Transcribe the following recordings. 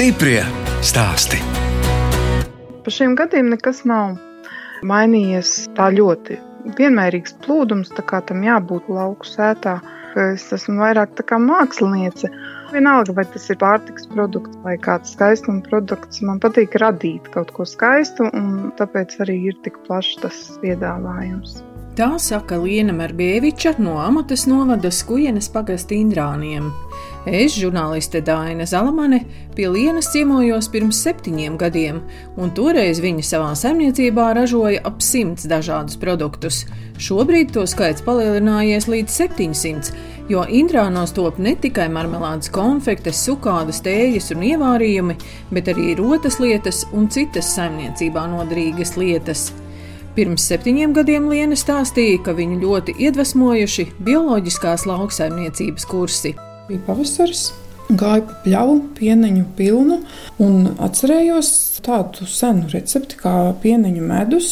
Stiprie stāsti. Pa šiem gadiem nekas nav mainījies tā ļoti. Vienmērīgs plūdums, tā kā tam jābūt lauku sētā. Es esmu vairāk tā kā māksliniece. Vienalga, vai tas ir pārtiks produkts vai kāds skaistuma produkts, man patīk radīt kaut ko skaistu, un tāpēc arī ir tik plašs tas piedāvājums. Tā saka Liena Marbieviča no Amatas novada Skujenes pagasta Indrāniem. Es, žurnāliste Dāna Zalamane, pie Lienas ciemojos pirms septiņiem gadiem, un toreiz viņa savā saimniecībā ražoja ap simts dažādus produktus. Šobrīd to skaits palielinājies līdz 700, jo Indrānos top ne tikai marmelādes konfektes, sukādas, tējas un ievārījumi, bet arī rotas lietas un citas saimniecībā noderīgas lietas. Pirms septiņiem gadiem Liena stāstīja, ka viņu ļoti iedvesmojuši bioloģiskās lauksaimniecības kursi. Bija pavasaris, gāju pa pļauju, pieneņu pilnu, un atcerējos tādu senu recepti kā pieneņu medus.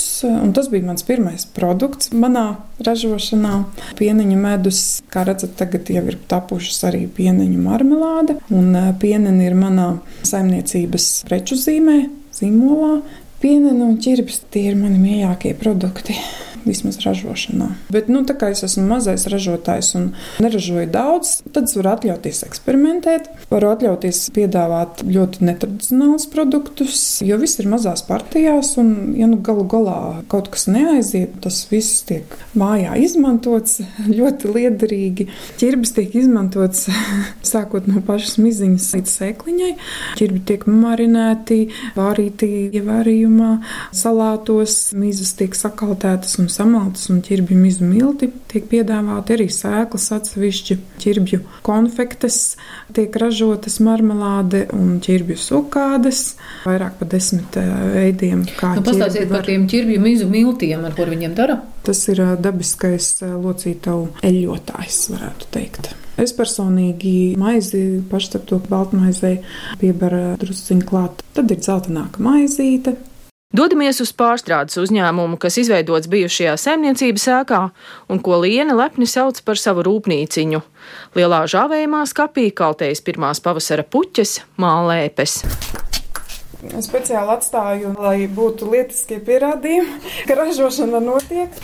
Tas bija mans pirmais produkts manā ražošanā. Pieneņu medus, kā redzat, tagad jau ir tapušas arī pieneņu marmelāde, un pieneni ir manā saimniecības preču zīmē, zīmolā. Piena un ķirbis tie ir mani mīļākie produkti vismaz ražošanā. Bet, nu, tā kā es esmu mazais ražotājs un neražoju daudz, tad es varu atļauties eksperimentēt, varu atļauties piedāvāt ļoti netradicionālus produktus, jo viss ir mazās partijās, un, ja nu galu galā kaut kas neaiziet, tas viss tiek mājā izmantots ļoti liederīgi. Ķirbis tiek izmantots sākot no pašas miziņas līdz sēkliņai. Ķirbi tiek marinēti, vārīti ievārījumā, salātos, mizas tiek sakaltētas un samaltas un ķirbju mizu milti. Tiek piedāvāti arī sēklas atsevišķi, ķirbju konfektes, tiek ražotas marmelāde un ķirbju sukādes. Vairāk par desmit veidiem. Nu, pastāstiet par tiem ķirbju mizu miltiem, ar ko viņiem dara. Tas ir dabiskais locītavu eļļotājs, varētu teikt. Es personīgi maizi pašcepto baltmaizei piebaru drusciņu klāt. Tad ir zeltaināka maizīte, Dodamies uz pārstrādes uzņēmumu, kas izveidots bijušajā saimniecības ēkā un ko Liena lepni sauc par savu rūpnīciņu. Lielā žāvējumā skapī kaltējas pirmās pavasara puķes, mālēpes. Speciāli atstāju, lai būtu lietiskie pierādījumi, ka ražošana notiek.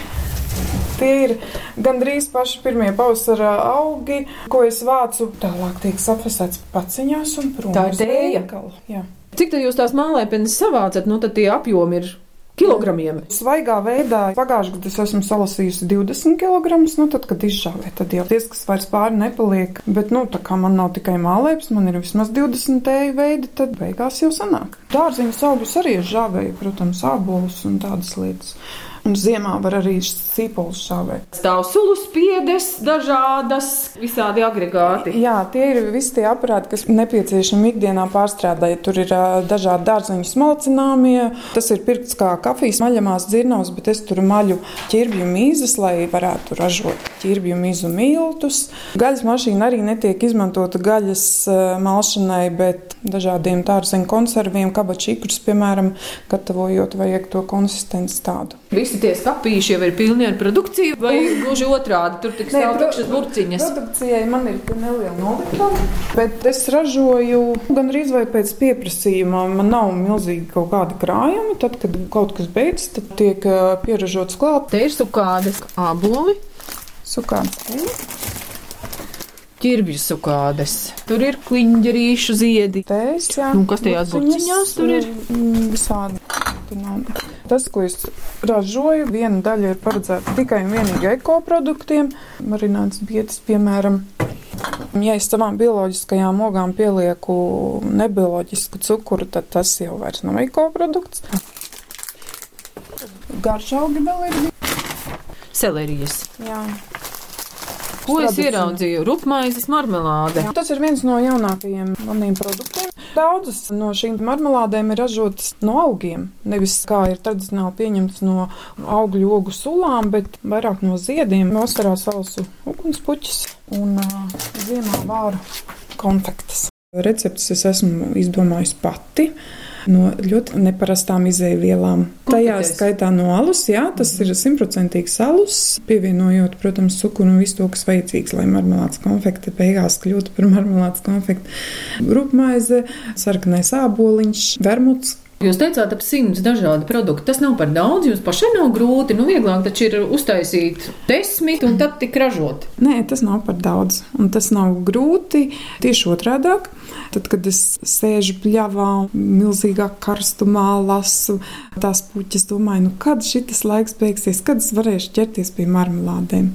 Tie ir gandrīz paši pirmie pavasara augi, ko es vācu. Tālāk tiek sapfasēts paciņās un prom. Tā ir tēja. Cik tad jūs tās mālēpenes savācat, nu tad tie apjomi ir kilogramiem. Svaigā veidā pagājušajā gadā es esmu salasījusi 20 kg. Nu, tad, kad izžāvē, tad jau diezgan vairs pāri nepaliek. Bet, nu, tā kā man nav tikai mālēps, man ir vismaz 20 tēju veidi, tad beigās jau sanāk. Dārziņas augļus arī žāvēju, protams, ābolus un tādas lietas. Un ziemā var arī sīpolus šāvēt. Stāvsulus piedes, dažādas, visādi agregāti. Jā, tie ir visi tie aparāti, kas nepieciešami ikdienā pārstrādājot. Tur ir dažādi dārzeņu smalcināmie. Tas ir pirkts kā kafijas maļamās dzirnavas, bet es tur maļu ķirbju mīzes, lai varētu ražot ķirbju mīzu miltus. Gaļas mašīna arī netiek izmantota gaļas malšanai, bet dažādiem dārzeņu konserviem, kabačīkrus, piemēram, gatavojot vajag to konsistenci tādu. Visi visi tie skāpīši jau ir pilni ar produkciju, vai gluži otrādi tur tik stāv tukšas burciņas? Produkcijai man ir neliela noliktava, bet es ražoju gan arī vai pēc pieprasījuma. Man nav milzīgi kaut kādi krājumi. Tad, kad kaut kas beidzas, tad tiek pieražots klāt. Te ir sukādes āboli. Sukādes ķirbju sukādes. Tur ir kliņģerīšu ziedi. Tēs, jā. Nu, kas tajās burciņās tur ir? Mm, visādi. Tas, ko es ražoju, viena daļa ir paredzēta tikai un vienīgi ekoproduktiem. Marināts bietas, piemēram, Ja es savām bioloģiskajām ogām pielieku nebioloģisku cukuru, tad tas jau vairs nav ekoprodukts. Garšaugi vēl ir. Selerijas. Jā. Ko es ieraudzīju? Rupmaizes marmelāde. Jā, tas ir viens no jaunākajiem maniem produktiem. Daudzas no šīm marmelādēm ir ražotas no augiem. Nevis kā ir tradicionāli pieņemts no augļu ogu sulām, bet vairāk no ziediem. Vasarā sausu ugunspuķis un uh, ziemā vāru konfektes. Receptes es esmu izdomājis pati. No ļoti neparastām izēvielām. Tajā skaitā no alus, jā, tas ir simtprocentīgs alus, pievienojot, protams, cukuru un visu to, kas vajadzīgs, lai marmelādes konfekte beigās kļūtu par marmelādes konfekti. Rupmaize, sarkanais āboliņš, vermuts, Jūs teicāt, ap simts dažādu produktu. Tas nav par daudz, jums pašai nav grūti. Nu, vieglāk taču ir uztaisīt desmit un tad tik ražot. Nē, tas nav par daudz. Un tas nav grūti. Tieši otrādi. Tad, kad es sēžu pļavā, milzīgā karstumā, lasu tās puķis, domāju, nu, kad šis laiks beigsies, kad es varēšu ķerties pie marmelādēm.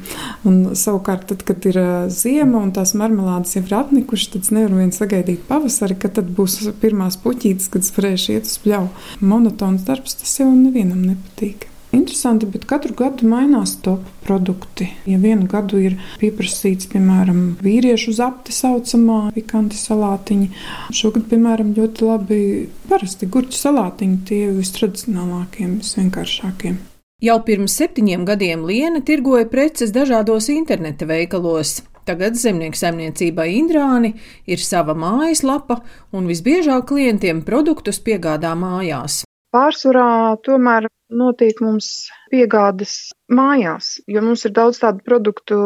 Un, savukārt, tad, kad ir ziema un tās marmelādes jau ir apnikušas, tad es nevaru vien sagaidīt pavasari, kad tad būs pirmās puķītes, kad es varēšu iet uz pļavu. Monotons darbs tas jau nevienam nepatīk. Interesanti, bet katru gadu mainās top produkti. Ja vienu gadu ir pieprasīts, piemēram, vīriešu zapti saucamā pikanti salātiņi, šogad, piemēram, ļoti labi parasti gurķu salātiņi, tie vistradicionālākie, visvienkāršākie. Jau pirms septiņiem gadiem Liena tirgoja preces dažādos interneta veikalos. Tagad zemnieku saimniecībai Indrāni ir sava mājaslapa, un visbiežāk klientiem produktus piegādā mājās. Pārsvarā tomēr notiek mums piegādes mājās, jo mums ir daudz tādu produktu,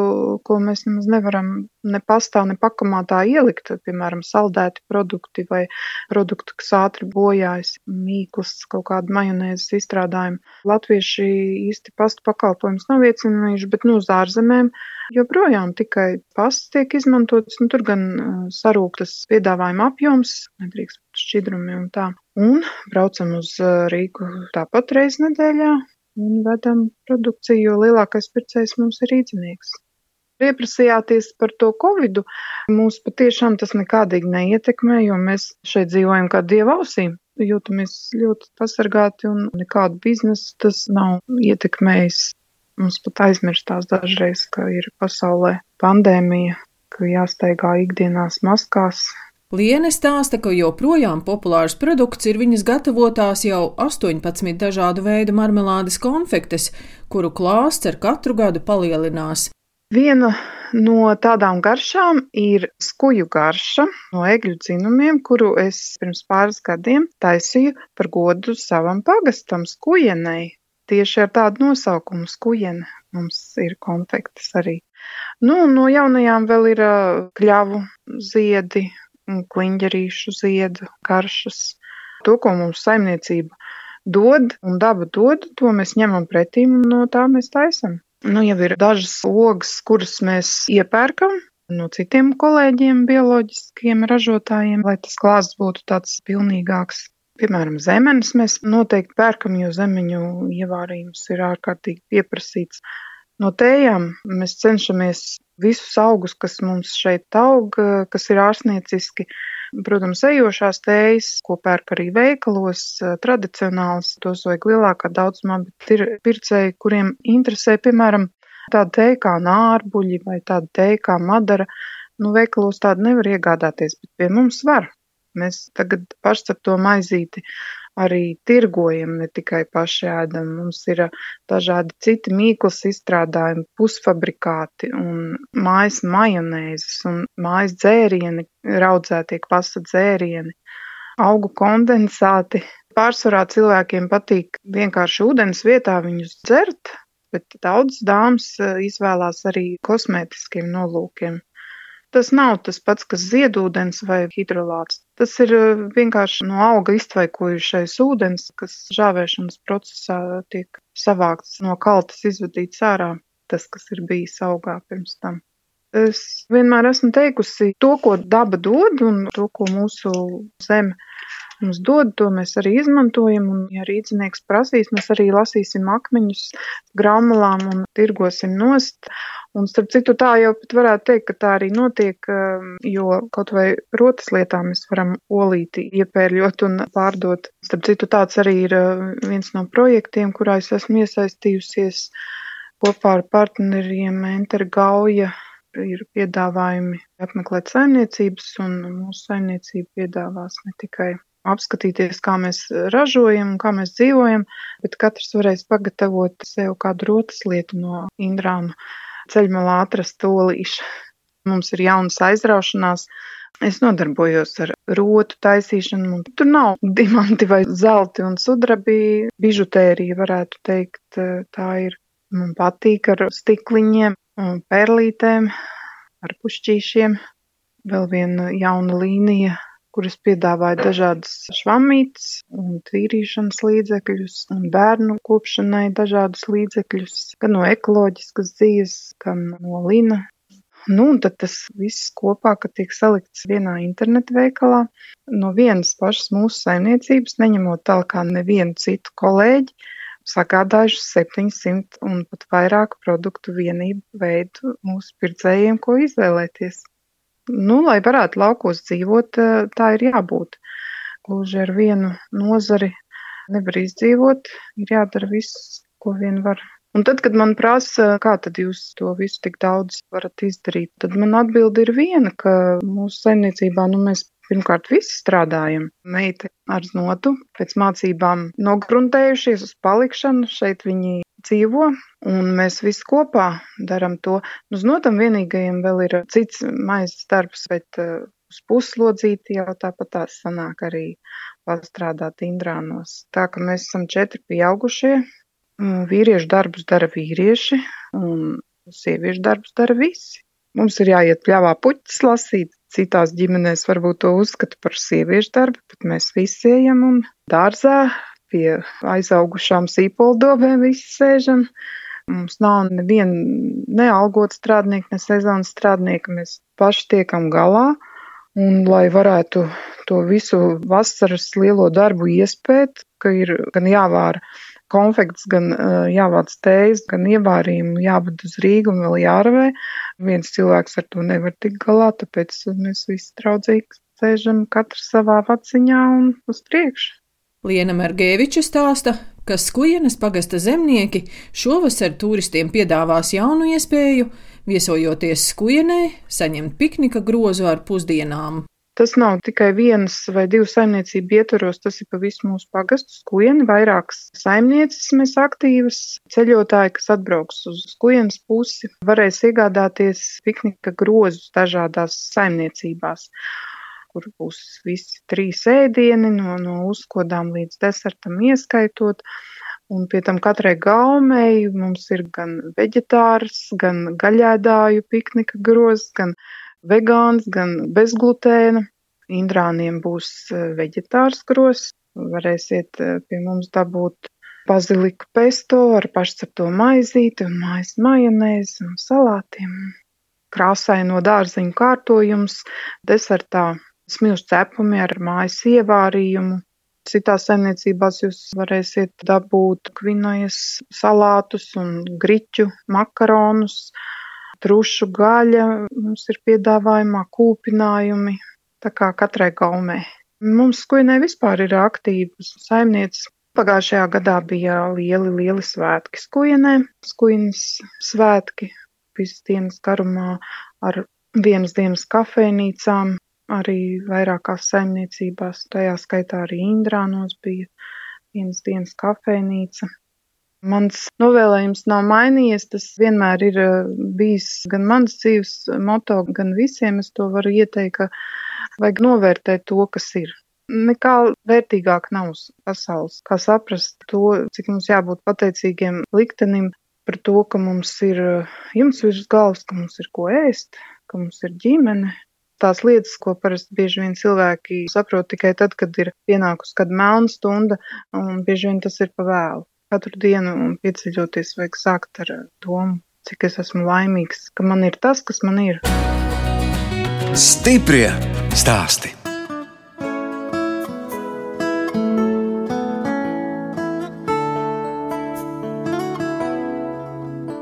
ko mēs nemaz nevaram ne pastā, ne pakamātā ielikt, piemēram, saldēti produkti vai produkti, kas ātri bojājas, mīklas, kaut kāda majonēzes izstrādājumi. Latvieši īsti pastu pakalpojumus nav iecinājuši, bet nu, ārzemēm joprojām tikai pasts tiek izmantots, nu, tur gan sarūktas piedāvājuma apjoms, nedrīkst šķidrumi un tā. Un braucam uz Rīgu tāpat reiz nedēļā un vedam produkciju, jo lielākais pircējs mums ir rīznieks. Pieprasījāties par to covidu, mūs patiešām tas nekādīgi neietekmē, jo mēs šeit dzīvojam kā dieva ausīm. Jūtamies ļoti pasargāti un nekādu biznesu tas nav ietekmējis. Mums pat aizmirstās dažreiz, ka ir pasaulē pandēmija, ka jāsteigā ikdienās maskās, Liene stāsta, ka joprojām populārs produkts ir viņas gatavotās jau 18 dažādu veidu marmelādes konfektes, kuru klāsts ar katru gadu palielinās. Viena no tādām garšām ir skuju garša no egļu dzinumiem, kuru es pirms pāris gadiem taisīju par godu savam pagastam skujenei. Tieši ar tādu nosaukumu skujene mums ir konfektes arī. Nu, no jaunajām vēl ir kļavu ziedi, kliņģerīšu ziedu garšas. To, ko mums saimniecība dod un daba dod, to mēs ņemam pretī un no tā mēs taisam. Nu, jau ir dažas ogas, kuras mēs iepērkam no citiem kolēģiem, bioloģiskiem ražotājiem, lai tas klāsts būtu tāds pilnīgāks. Piemēram, zemenes mēs noteikti pērkam, jo zemeņu ievārījums ir ārkārtīgi pieprasīts. No tējām mēs cenšamies visus augus, kas mums šeit aug, kas ir ārstnieciski. Protams, ejošās tējas, ko pērk arī veikalos, tradicionāls, tos vajag lielākā daudzumā, bet ir pircēji, kuriem interesē, piemēram, tāda tēja kā nārbuļi vai tāda tēja kā madara. Nu, veikalos tādu nevar iegādāties, bet pie mums var. Mēs tagad pašcepto maizīti arī tirgojam, ne tikai paši ēdam. Mums ir dažādi citi mīklas izstrādājumi, pusfabrikāti un mājas majonēzes un mājas dzērieni, raudzētie pasta dzērieni, augu kondensāti. Pārsvarā cilvēkiem patīk vienkārši ūdens vietā viņus dzert, bet daudz dāmas izvēlās arī kosmētiskiem nolūkiem. Tas nav tas pats, kas ziedūdens vai hidrolāts. Tas ir uh, vienkārši no auga iztvaikojušais ūdens, kas žāvēšanas procesā tiek savākts no kaltas izvadīts ārā, tas, kas ir bijis augā pirms tam. Es vienmēr esmu teikusi, to, ko daba dod un to, ko mūsu zeme mums dod, to mēs arī izmantojam. Un, ja rīznieks prasīs, mēs arī lasīsim akmeņus grāmatām un tirgosim nost. Un, starp citu, tā jau pat varētu teikt, ka tā arī notiek, um, jo kaut vai rotas lietā mēs varam olīti iepērļot un pārdot. Starp citu, tāds arī ir uh, viens no projektiem, kurā es esmu iesaistījusies kopā ar partneriem Enter Gauja ir piedāvājumi apmeklēt saimniecības, un mūsu saimniecība piedāvās ne tikai apskatīties, kā mēs ražojam, kā mēs dzīvojam, bet katrs varēs pagatavot sev kādu rotas lietu no Indrāna ceļmalā atrast tolīšu. Mums ir jaunas aizraušanās Es nodarbojos ar rotu taisīšanu. Tur nav diamanti vai zelti un sudrabi. Bižutērija varētu teikt, tā ir. Man patīk ar stikliņiem, perlītēm, ar pušķīšiem. Vēl viena jauna līnija kuras piedāvāja dažādas švamītes un tīrīšanas līdzekļus un bērnu kopšanai dažādus līdzekļus, gan no ekoloģiskas dzīves, gan no lina. Nu, un tad tas viss kopā, kad tiek salikts vienā internetu veikalā, no vienas pašas mūsu saimniecības, neņemot tālāk nevienu citu kolēģi, sagādājuši 700 un pat vairāk produktu vienību veidu mūsu pircējiem, ko izvēlēties. Nu, lai varētu laukos dzīvot, eh, tā ir jābūt. Gluži ar vienu nozari nevar izdzīvot, ir jādara viss, ko vien var. Un tad, kad man prasa, kā tad jūs to visu tik daudz varat izdarīt, tad man atbildi ir viena, ka mūsu saimniecībā, nu, mēs pirmkārt visi strādājam. Meita ar znotu, pēc mācībām nogruntējušies uz palikšanu, šeit viņi dzīvo, un mēs visi kopā darām to. Nu, uz notam vienīgajiem vēl ir cits maizes darbs, bet uh, uz puslodzīti jau tāpat tās sanāk arī pastrādāt Indrānos. Tā ka mēs esam četri pieaugušie, vīriešu darbus dara vīrieši, un sieviešu darbus dara visi. Mums ir jāiet pļāvā puķis lasīt, citās ģimenēs varbūt to uzskata par sieviešu darbu, bet mēs visi ejam un dārzā pie aizaugušām sīpoldobēm visi sēžam. Mums nav neviena nealgot strādnieka, ne sezonas strādnieka. Mēs paši tiekam galā. Un, lai varētu to visu vasaras lielo darbu iespēt, ka ir gan jāvāra konfekts, gan uh, jāvāc tējas, gan ievārījumi, jāved uz Rīgu un vēl jāravē. Viens cilvēks ar to nevar tikt galā, tāpēc mēs visi draudzīgi sēžam katrs savā vaciņā un uz priekšu. Liena Mergēviča stāsta, ka Skujienas pagasta zemnieki šovasar turistiem piedāvās jaunu iespēju, viesojoties Skujienē, saņemt piknika grozu ar pusdienām. Tas nav tikai vienas vai divu saimniecību ietvaros, tas ir pa visu mūsu pagastu skuieni, vairākas saimnieces mēs aktīvas. Ceļotāji, kas atbrauks uz skujienas pusi, varēs iegādāties piknika grozus dažādās saimniecībās kur būs visi trīs ēdieni, no, no uzkodām līdz desertam ieskaitot. Un pie tam katrai gaumei mums ir gan veģetārs, gan gaļēdāju piknika grozs, gan vegāns, gan bezglutēna. Indrāniem būs e, veģetārs grozs. Varēsiet e, pie mums dabūt baziliku pesto ar pašcepto maizīti un mājas majonēzi un salātiem. Krāsaino dārziņu kārtojums desertā smilšu cepumi ar mājas ievārījumu. Citās saimniecībās jūs varēsiet dabūt kvinojas salātus un griķu makaronus, trušu gaļa, mums ir piedāvājumā kūpinājumi, tā kā katrai gaumē. Mums skuinē vispār ir aktīvas saimnieces. Pagājušajā gadā bija lieli, lieli svētki skuienē, skuinas svētki visas dienas garumā ar vienas dienas kafejnīcām, arī vairākās saimniecībās, tajā skaitā arī Indrānos bija vienas dienas kafejnīca. Mans novēlējums nav mainījies, tas vienmēr ir eh, bijis gan mans dzīves moto, gan visiem es to varu ieteikt, ka vajag novērtēt to, kas ir. Nekā vērtīgāk nav uz pasaules, kā saprast to, cik mums jābūt pateicīgiem liktenim par to, ka mums ir eh, jumts virs galvas, ka mums ir ko ēst, ka mums ir ģimene, tās lietas, ko parasti bieži vien cilvēki saprot tikai tad, kad ir pienākusi kāda melna stunda, un bieži vien tas ir pa vēlu. Katru dienu pieceļoties vajag sākt ar domu, cik es esmu laimīgs, ka man ir tas, kas man ir. Stiprie stāstī!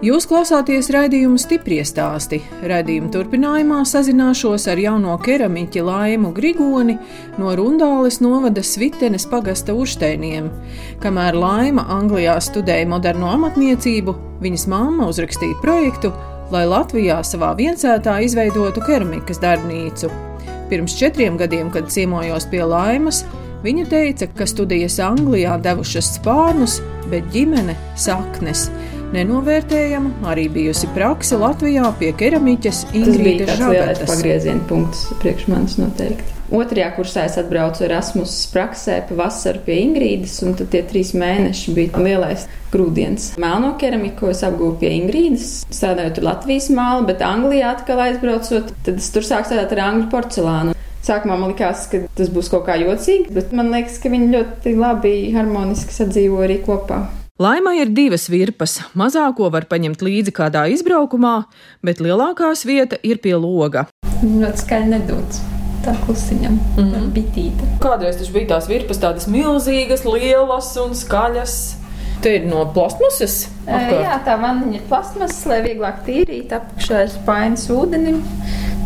Jūs klausāties raidījuma stipri stāstī. Raidījuma turpinājumā sazināšos ar jauno keramiķi Laimu Grigoni no Rundāles novada Svitenes pagasta uršteiniem. Kamēr Laima Anglijā studēja moderno amatniecību, viņas mamma uzrakstīja projektu, lai Latvijā savā viensētā izveidotu keramikas darbnīcu. Pirms četriem gadiem, kad ciemojos pie Laimas, viņa teica, ka studijas Anglijā devušas spārnus, bet ģimene saknes Nenovērtējama arī bijusi praksa Latvijā pie keramiķes Ingūnas Žabetas. Pagrieziena punkts priekš manis noteikti. Otrajā kursā es atbraucu Erasmus praksē pa vasaru pie Ingrīdas, un tad tie trīs mēneši bija lielais grūdienis. Melno keramiku es apgūvu pie Ingrīdas, strādājot tur Latvijas mālu, bet Anglijā atkal aizbraucot, tad es tur sāku strādāt ar angļu porcelānu. Sākumā man likās, ka tas būs kaut kā jocīgi, bet man liekas, ka viņi ļoti labi harmoniski sadzīvo arī kopā. Laimai ir divas virpas. Mazāko var paņemt līdzi kādā izbraukumā, bet lielākās vieta ir pie loga. Ļoti skaļi nedodas. Tā klusiņam, mm -hmm. bitīte. Kādreiz tas bija tās virpas, tādas milzīgas, lielas un skaļas. Te ir no plasmasas. Apkārt. Jā, tā vaniņa ir plasmasas, lai vieglāk tīrīt. Apakšā ir spainis ūdenim.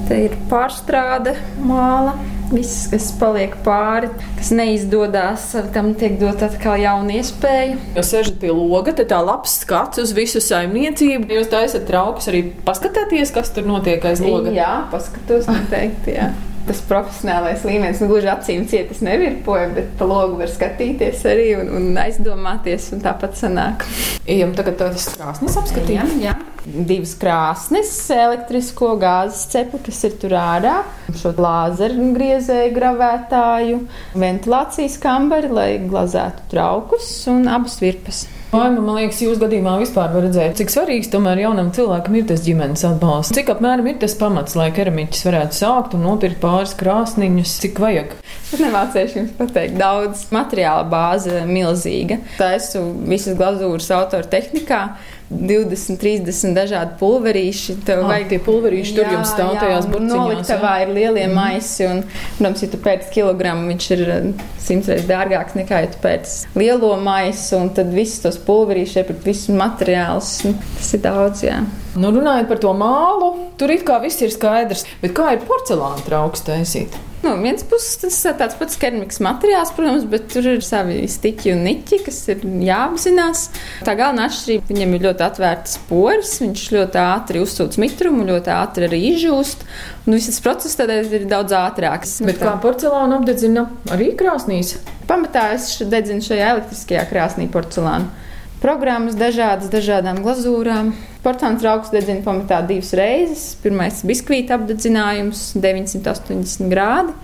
Te ir pārstrāde, māla viss, kas paliek pāri, kas neizdodas, tam tiek dot atkal jauna iespēja. Jūs sēžat pie loga, tad tā labs skats uz visu saimniecību. Jūs taisat traukus arī paskatāties, kas tur notiek aiz loga. Jā, paskatos noteikti. Jā tas profesionālais līmenis. Nu, gluži acīm ciet, es nevirpoju, bet pa logu var skatīties arī un, un aizdomāties, un tāpat sanāk. Ejam tagad tādas krāsnes apskatīt. Jā, jā. Divas krāsnes, elektrisko gāzes cepli, kas ir tur ārā, šo lāzeru griezēju gravētāju, ventilācijas kambari, lai glazētu traukus un abas virpas. Vai man liekas, jūs gadījumā vispār var redzēt, cik svarīgs tomēr jaunam cilvēkam ir tas ģimenes atbalsts? Cik apmēram ir tas pamats, lai keramiķis varētu sākt un nopirkt pāris krāsniņus, cik vajag? Es nemācīšu jums pateikt daudz. Materiāla bāze milzīga. Tā esmu visas glazūras autora tehnikā. 20, 30 dažādi pulverīši. Tev ah, vajag tie pulverīši, jā, tur jums stāv tajās burciņās. Noliktavā ir lielie mm. maisi, un, protams, ja tu pēc kilogramu, viņš ir eh, simts reizes dārgāks nekā, ja tu pēc lielo maisu, un tad visus tos pulverīši, iepirkt visus materiālus. Nu, tas ir daudz, jā. Nu, runājot par to mālu, tur it kā viss ir skaidrs, bet kā ir porcelāna trauks taisīt? No nu, vienas puses tas ir tāds pats keramikas materiāls, protams, bet tur ir savi stiķi un niķi, kas ir jāapzinās. Tā galvenā atšķirība viņam ir ļoti atvērts poris, viņš ļoti ātri uzsūc mitrumu, ļoti ātri arī izžūst. Un viss process tādēļ ir daudz ātrāks. Bet kā porcelāna apdedzina arī krāsnīs? Pamatā es dedzinu šajā elektriskajā krāsnī porcelānu programmas, dažādas, dažādām glazūrām. Porcelāna trauks dedzina pamatā divas reizes. Pirmais - biskvīta apdedzinājums, 980 grādi.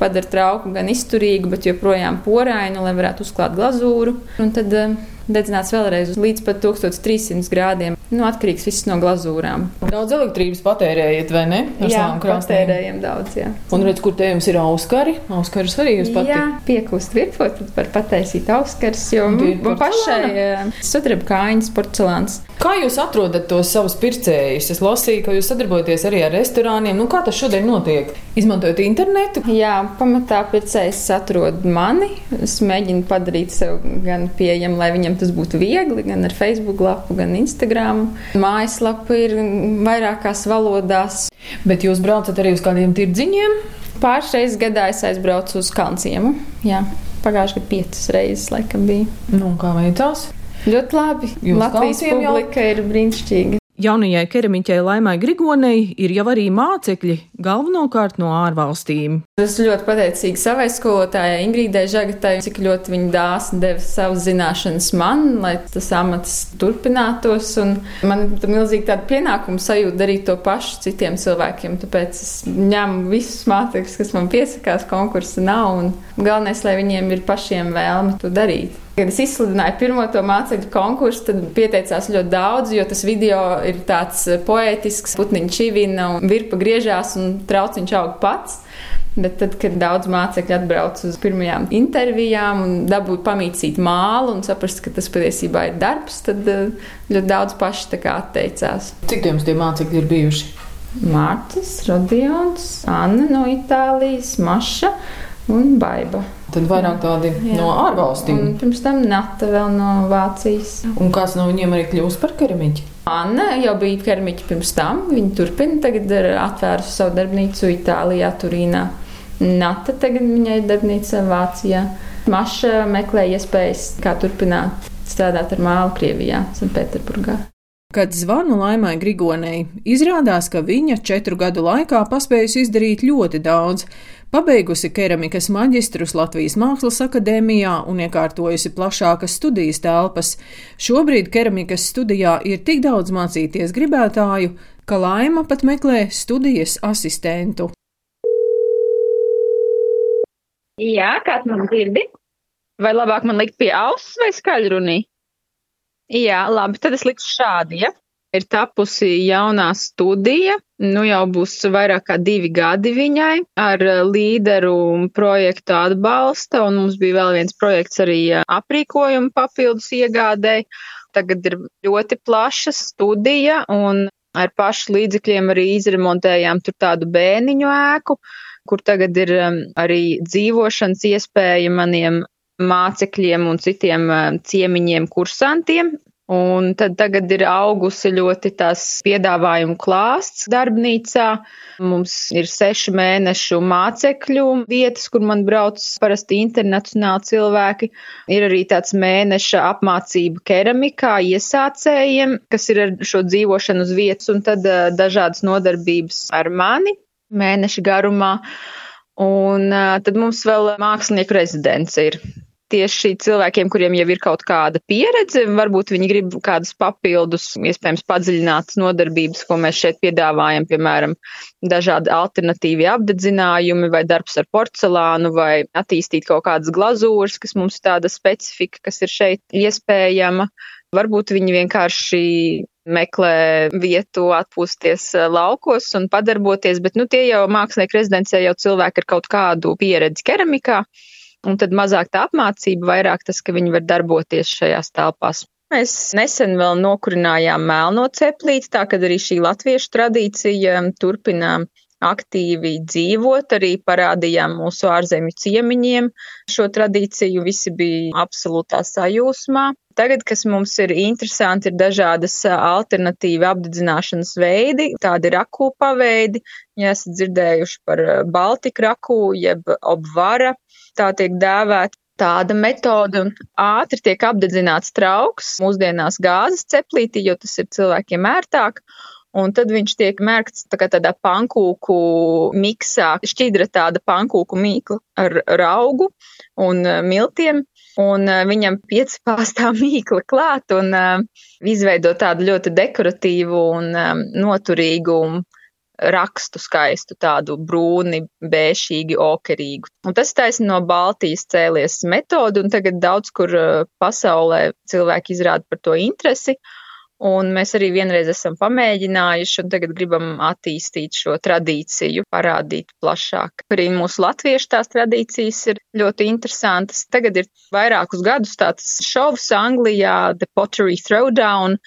Padara trauku gan izturīgu, bet joprojām porainu, lai varētu uzklāt glazūru. Un tad uh, dedzināts vēlreiz līdz pat 1300 grādiem. Nu, atkarīgs viss no glazūrām. Daudz elektrības patērējat, vai ne? Ar jā, patērējam daudz. Jā. Un redz, kur te jums ir auskari? Auskaris arī jūs pati? Jā, piekūst virpot, tad var pataisīt auskaris, jo man pašai sudraba kājiņas porcelāns. Kā jūs atrodat tos savus pircējus? Es lasīju, ka jūs sadarbojaties arī ar restorāniem. Nu, kā tas šodien notiek? Izmantojot internetu? Jā, pamatā pircējs atrod mani. Es mēģinu padarīt sev gan pieejamu, lai viņam tas būtu viegli, gan ar Facebook lapu, gan Instagram. Mājaslapa ir vairākās valodās. Bet jūs braucat arī uz kādiem tirdziņiem? Pāris reizes gadā es aizbraucu uz Kalnciemu. Jā, pagājušajā gadā piecas reizes laikam bija. Nu, kā veicās? Ļoti labi. Jūs Latvijas publika jau... ir brīnišķīga. Jaunajai keramiķei Laimai Grigonei ir jau arī mācekļi, galvenokārt no ārvalstīm. Es ļoti pateicīga savai skolotājai Ingrīdai Žagatai, cik ļoti viņa dāsni deva savas zināšanas man, lai tas amats turpinātos. Un man ir milzīgi tāda pienākuma sajūta darīt to pašu citiem cilvēkiem, tāpēc es ņemu visus mācekļus, kas man piesakās, konkursa nav, un galvenais, lai viņiem ir pašiem vēlme to darīt. Kad es izsludināju pirmo to mācekļu konkursu, tad pieteicās ļoti daudz, jo tas video ir tāds poetisks, putniņš čivina un virpa griežās un trauciņš aug pats. Bet tad, kad daudz mācekļu atbrauc uz pirmajām intervijām un dabūja pamīcīt mālu un saprast, ka tas patiesībā ir darbs, tad eh, ļoti daudz paši atteicās. Cik jums tie mācekļi ir bijuši? Mārcis, Rodions, Anna no Itālijas, Maša un Baiba. Tad vairāk tādi Jā. no ārvalstīm. Un pirms tam Nata vēl no Vācijas. Un kāds no viņiem arī kļūst par keramiķi? Anna jau bija keramiķa pirms tam. Viņa turpina tagad ir atvērusi savu darbnīcu Itālijā, Turīnā. Nata tagad viņai ir darbnīca Vācijā. Maša meklē iespējas, kā turpināt strādāt ar mālu Krievijā, Sanktpēterburgā. Kad zvanu Laimai Grigonei, izrādās, ka viņa četru gadu laikā paspējusi izdarīt ļoti daudz. Pabeigusi keramikas maģistrus Latvijas Mākslas akadēmijā un iekārtojusi plašākas studijas telpas, šobrīd keramikas studijā ir tik daudz mācīties gribētāju, ka Laima pat meklē studijas asistentu. Jā, kāds man dzirdi? Vai labāk man likt pie auss vai skaļrunī? Jā, labi, tad es likšu šādi. Ja? Ir tapusi jaunā studija, nu jau būs vairāk kā divi gadi viņai ar līderu projektu atbalsta, un mums bija vēl viens projekts arī aprīkojuma papildus iegādēji. Tagad ir ļoti plaša studija, un ar pašu līdzekļiem arī izremontējām tur tādu bēniņu ēku, kur tagad ir arī dzīvošanas iespēja maniem mācekļiem un citiem ciemiņiem kursantiem. Un tad tagad ir augusi ļoti tās piedāvājumu klāsts darbnīcā. Mums ir sešu mēnešu mācekļu vietas, kur man brauc parasti internacionāli cilvēki. Ir arī tāds mēneša apmācība keramikā iesācējiem, kas ir ar šo dzīvošanu uz vietas, un tad dažādas nodarbības ar mani mēneša garumā. Un tad mums vēl mākslinieku rezidents ir tieši cilvēkiem, kuriem jau ir kaut kāda pieredze, varbūt viņi grib kādus papildus, iespējams, padziļinātas nodarbības, ko mēs šeit piedāvājam, piemēram, dažādi alternatīvi apdedzinājumi vai darbs ar porcelānu vai attīstīt kaut kādas glazūras, kas mums tāda specifika, kas ir šeit iespējama. Varbūt viņi vienkārši meklē vietu atpūsties laukos un padarboties, bet nu, tie jau mākslinieki rezidencē jau cilvēki ar kaut kādu pieredzi keramikā. Un tad mazāk tā apmācība, vairāk tas, ka viņi var darboties šajās telpās. Mēs nesen vēl nokurinājām melno ceplīti, tā kad arī šī latviešu tradīcija turpinām aktīvi dzīvot, arī parādījām mūsu ārzemju ciemiņiem šo tradīciju, visi bija absolūtā sajūsmā. Tagad, kas mums ir interesanti, ir dažādas alternatīva apdedzināšanas veidi, tādi raku paveidi, ja esat dzirdējuši par Baltiku raku, jeb obvara, tā tiek dēvēta. Tāda metode un ātri tiek apdedzināts trauks, mūsdienās gāzes ceplītī, jo tas ir cilvēkiem ērtāk. Un tad viņš tiek mērkts tā tādā pankūku miksā, šķidra tāda pankūku mīkla ar raugu un e, miltiem. Un e, viņam piecpāstā mīkla klāt un uh, izveido tādu ļoti dekoratīvu un um, noturīgu rakstu skaistu, tādu brūni, bēšīgi, okerīgu. Un tas taisni no Baltijas cēlies metodu, un tagad daudz kur uh, pasaulē cilvēki izrāda par to interesi. Un mēs arī vienreiz esam pamēģinājuši, un tagad gribam attīstīt šo tradīciju, parādīt plašāk. Arī mūsu latviešu tās tradīcijas ir ļoti interesantas. Tagad ir vairākus gadus tāds šovs Anglijā, The Pottery Throwdown,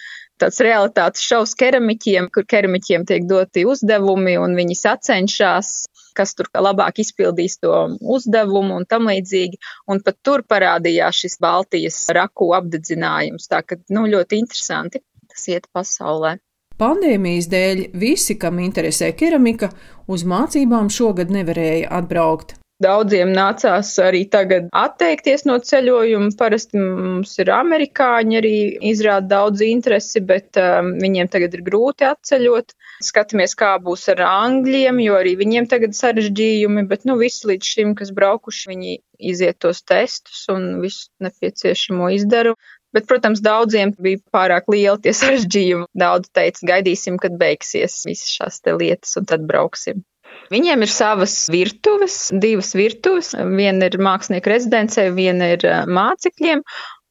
tāds realitātes šovs keramiķiem, kur keramiķiem tiek doti uzdevumi un viņi sacenšas, kas tur labāk izpildīs to uzdevumu un tam līdzīgi. Un pat tur parādījās šis Baltijas raku apdedzinājums. Tā ka, nu, ļoti interesanti tas iet pasaulē. Pandēmijas dēļ visi, kam interesē keramika, uz mācībām šogad nevarēja atbraukt. Daudziem nācās arī tagad atteikties no ceļojuma. Parasti mums ir amerikāņi arī izrāda daudz interesi, bet um, viņiem tagad ir grūti atceļot. Skatāmies, kā būs ar angļiem, jo arī viņiem tagad sarežģījumi, bet nu visi līdz šim, kas braukuši, viņi iziet tos testus un visu nepieciešamo izdara. Bet, protams, daudziem bija pārāk lieli tie sarežģījumi. Daudz teica, gaidīsim, kad beigsies visas šās lietas, un tad brauksim. Viņiem ir savas virtuves, divas virtuves. Viena ir mākslinieka rezidencē, viena ir mācekļiem.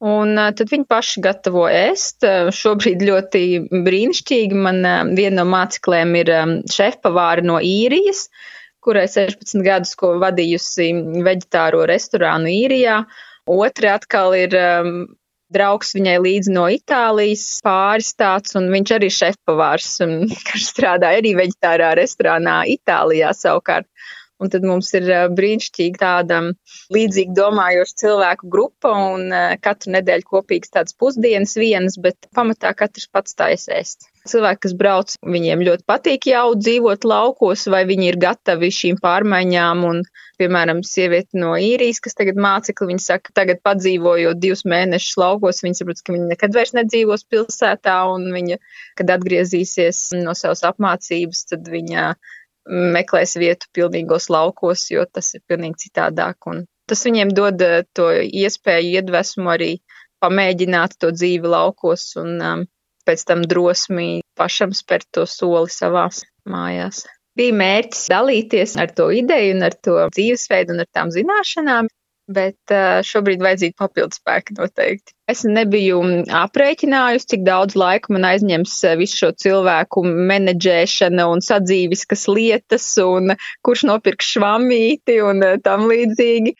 Un tad viņi paši gatavo ēst. Šobrīd ļoti brīnišķīgi. Man viena no māceklēm ir šefpavāra no īrijas, kurai 16 gadus ko vadījusi veģetāro restorānu īrijā. Otra atkal ir draugs viņai līdzi no Itālijas, pāris tāds, un viņš arī šefpavārs, kas strādāja arī veģetārā restorānā Itālijā savukārt. Un tad mums ir brīnišķīgi tāda līdzīgi domājoša cilvēku grupa, un katru nedēļu kopīgas tādas pusdienas vienas, bet pamatā katrs pats taisa ēst. Cilvēki, kas brauc, viņiem ļoti patīk jau dzīvot laukos, vai viņi ir gatavi šīm pārmaiņām. Un, piemēram, sieviete no īrijas, kas tagad mācekli, viņa saka, tagad padzīvojot divus mēnešus laukos, viņa saprot, ka viņa nekad vairs nedzīvos pilsētā, un viņa, kad atgriezīsies no savas apmācības, tad viņa meklēs vietu pilnīgos laukos, jo tas ir pilnīgi citādāk. Un tas viņiem dod eh, to iespēju, iedvesmu arī pamēģināt to dzīvi laukos un um, pēc tam drosmi pašam spērt to soli savās mājās. Bija mērķis dalīties ar to ideju ar to dzīvesveidu un ar tām zināšanām, bet šobrīd vajadzīga papildus spēka noteikti. Es nebiju aprēķinājusi, cik daudz laika man aizņems visu šo cilvēku menedžēšana un sadzīviskas lietas, un kurš nopirks švamīti un tam līdzīgi.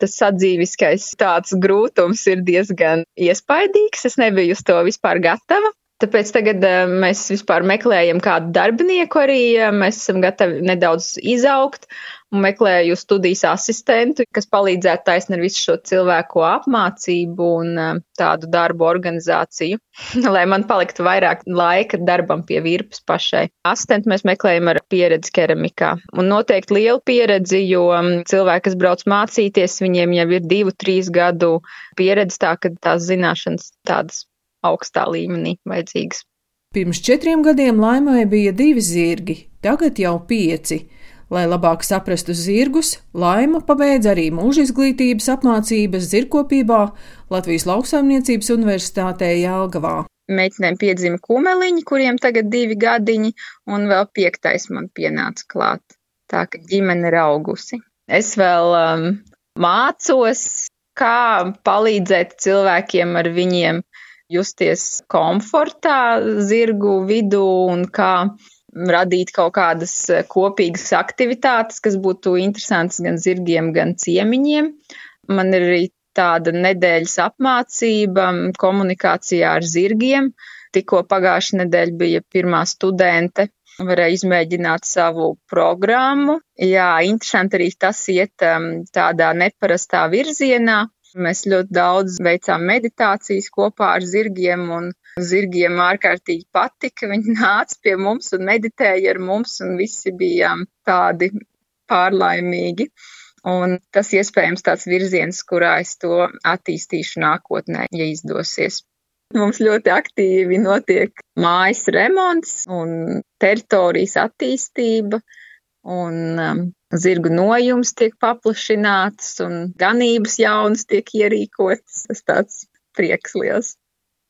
Tas sadzīviskais tāds grūtums ir diezgan iespaidīgs. Es nebiju uz to vispār gatava. Tāpēc tagad uh, mēs vispār meklējam kādu darbinieku arī. Uh, mēs esam gatavi nedaudz izaugt un meklēju studijas asistentu, kas palīdzētu taisnīt visu šo cilvēku apmācību un uh, tādu darbu organizāciju, lai man paliktu vairāk laika darbam pie virpas pašai. Asistentu mēs meklējam ar pieredzi keramikā. Un noteikti lielu pieredzi, jo um, cilvēki, kas brauc mācīties, viņiem jau ir divu, trīs gadu pieredze tā, ka tās zināšanas tādas augstā līmenī vajadzīgas. Pirms četriem gadiem laimai bija divi zirgi, tagad jau pieci. Lai labāk saprastu zirgus, Laima pabeidza arī mūža izglītības apmācības zirgkopībā Latvijas Lauksaimniecības Universitātē Jālgavā. Meitenēm piedzima kumeliņi, kuriem tagad divi gadiņi, un vēl piektais man pienāca klāt. Tā ka ģimene ir augusi. Es vēl um, mācos, kā palīdzēt cilvēkiem ar viņiem justies komfortā zirgu vidū un kā radīt kaut kādas kopīgas aktivitātes, kas būtu interesantas gan zirgiem, gan ciemiņiem. Man ir arī tāda nedēļas apmācība komunikācijā ar zirgiem. Tikko pagājušā nedēļa bija pirmā studente, varēja izmēģināt savu programmu. Jā, interesanti arī tas iet um, tādā neparastā virzienā. Mēs ļoti daudz veicām meditācijas kopā ar zirgiem, un zirgiem ārkārtīgi patika. Viņi nāca pie mums un meditēja ar mums, un visi bijām tādi pārlaimīgi. Un tas iespējams tāds virziens, kurā es to attīstīšu nākotnē, ja izdosies. Mums ļoti aktīvi notiek mājas remonts un teritorijas attīstība, un um, zirgu nojums tiek paplašināts un ganības jaunas tiek ierīkotas. Tas tāds prieks liels.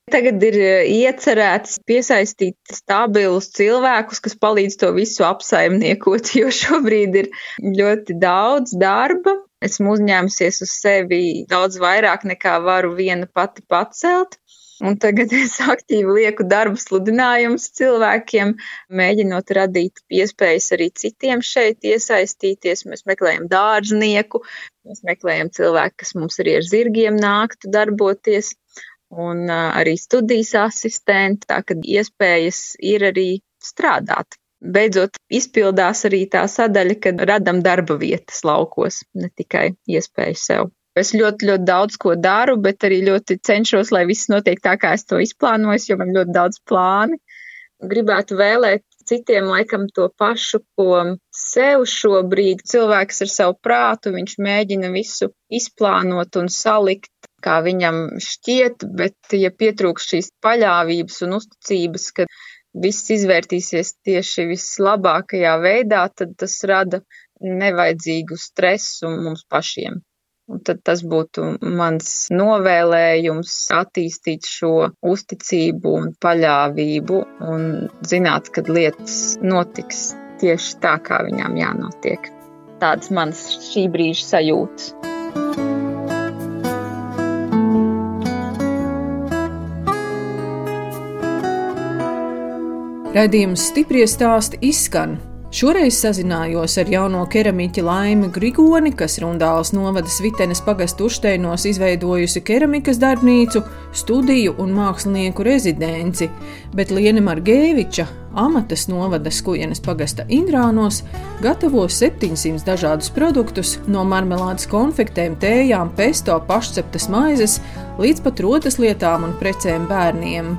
Tagad ir e, iecerēts piesaistīt stabilus cilvēkus, kas palīdz to visu apsaimniekot, jo šobrīd ir ļoti daudz darba. Esmu uzņēmusies uz sevi daudz vairāk nekā varu viena pati pacelt. Un tagad es aktīvi lieku darbu sludinājumus cilvēkiem, mēģinot radīt iespējas arī citiem šeit iesaistīties. Mēs meklējam dārznieku, mēs meklējam cilvēku, kas mums arī ar zirgiem nāktu darboties, un arī studijas asistenti, tā ka iespējas ir arī strādāt. Beidzot, izpildās arī tā sadaļa, kad radam darba vietas laukos, ne tikai iespēju sev. Es ļoti, ļoti daudz ko daru, bet arī ļoti cenšos, lai viss notiek tā, kā es to izplānoju, jo man ļoti daudz plāni. Gribētu vēlēt citiem laikam to pašu, ko sev šobrīd. Cilvēks ar savu prātu, viņš mēģina visu izplānot un salikt, kā viņam šķiet, bet ja pietrūks šīs paļāvības un uzticības, ka viss izvērtīsies tieši vislabākajā veidā, tad tas rada nevajadzīgu stresu mums pašiem. Un tad tas būtu mans novēlējums attīstīt šo uzticību un paļāvību un zināt, ka lietas notiks tieši tā, kā viņām jānotiek. Tādas manas šī brīža sajūtas. Radījums stipri stāsti izskan Šoreiz sazinājos ar jauno keramiķi Laimi Grigoni, kas Rundāls novada Svitenes pagastu Ušteinos izveidojusi keramikas darbnīcu, studiju un mākslinieku rezidenci, bet Liene Margēviča amatas novada Skujenes pagasta Indrānos gatavo 700 dažādus produktus, no marmelādes konfektēm, tējām, pesto, pašceptas maizes līdz pat rotas lietām un precēm bērniem.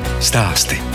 stāsti.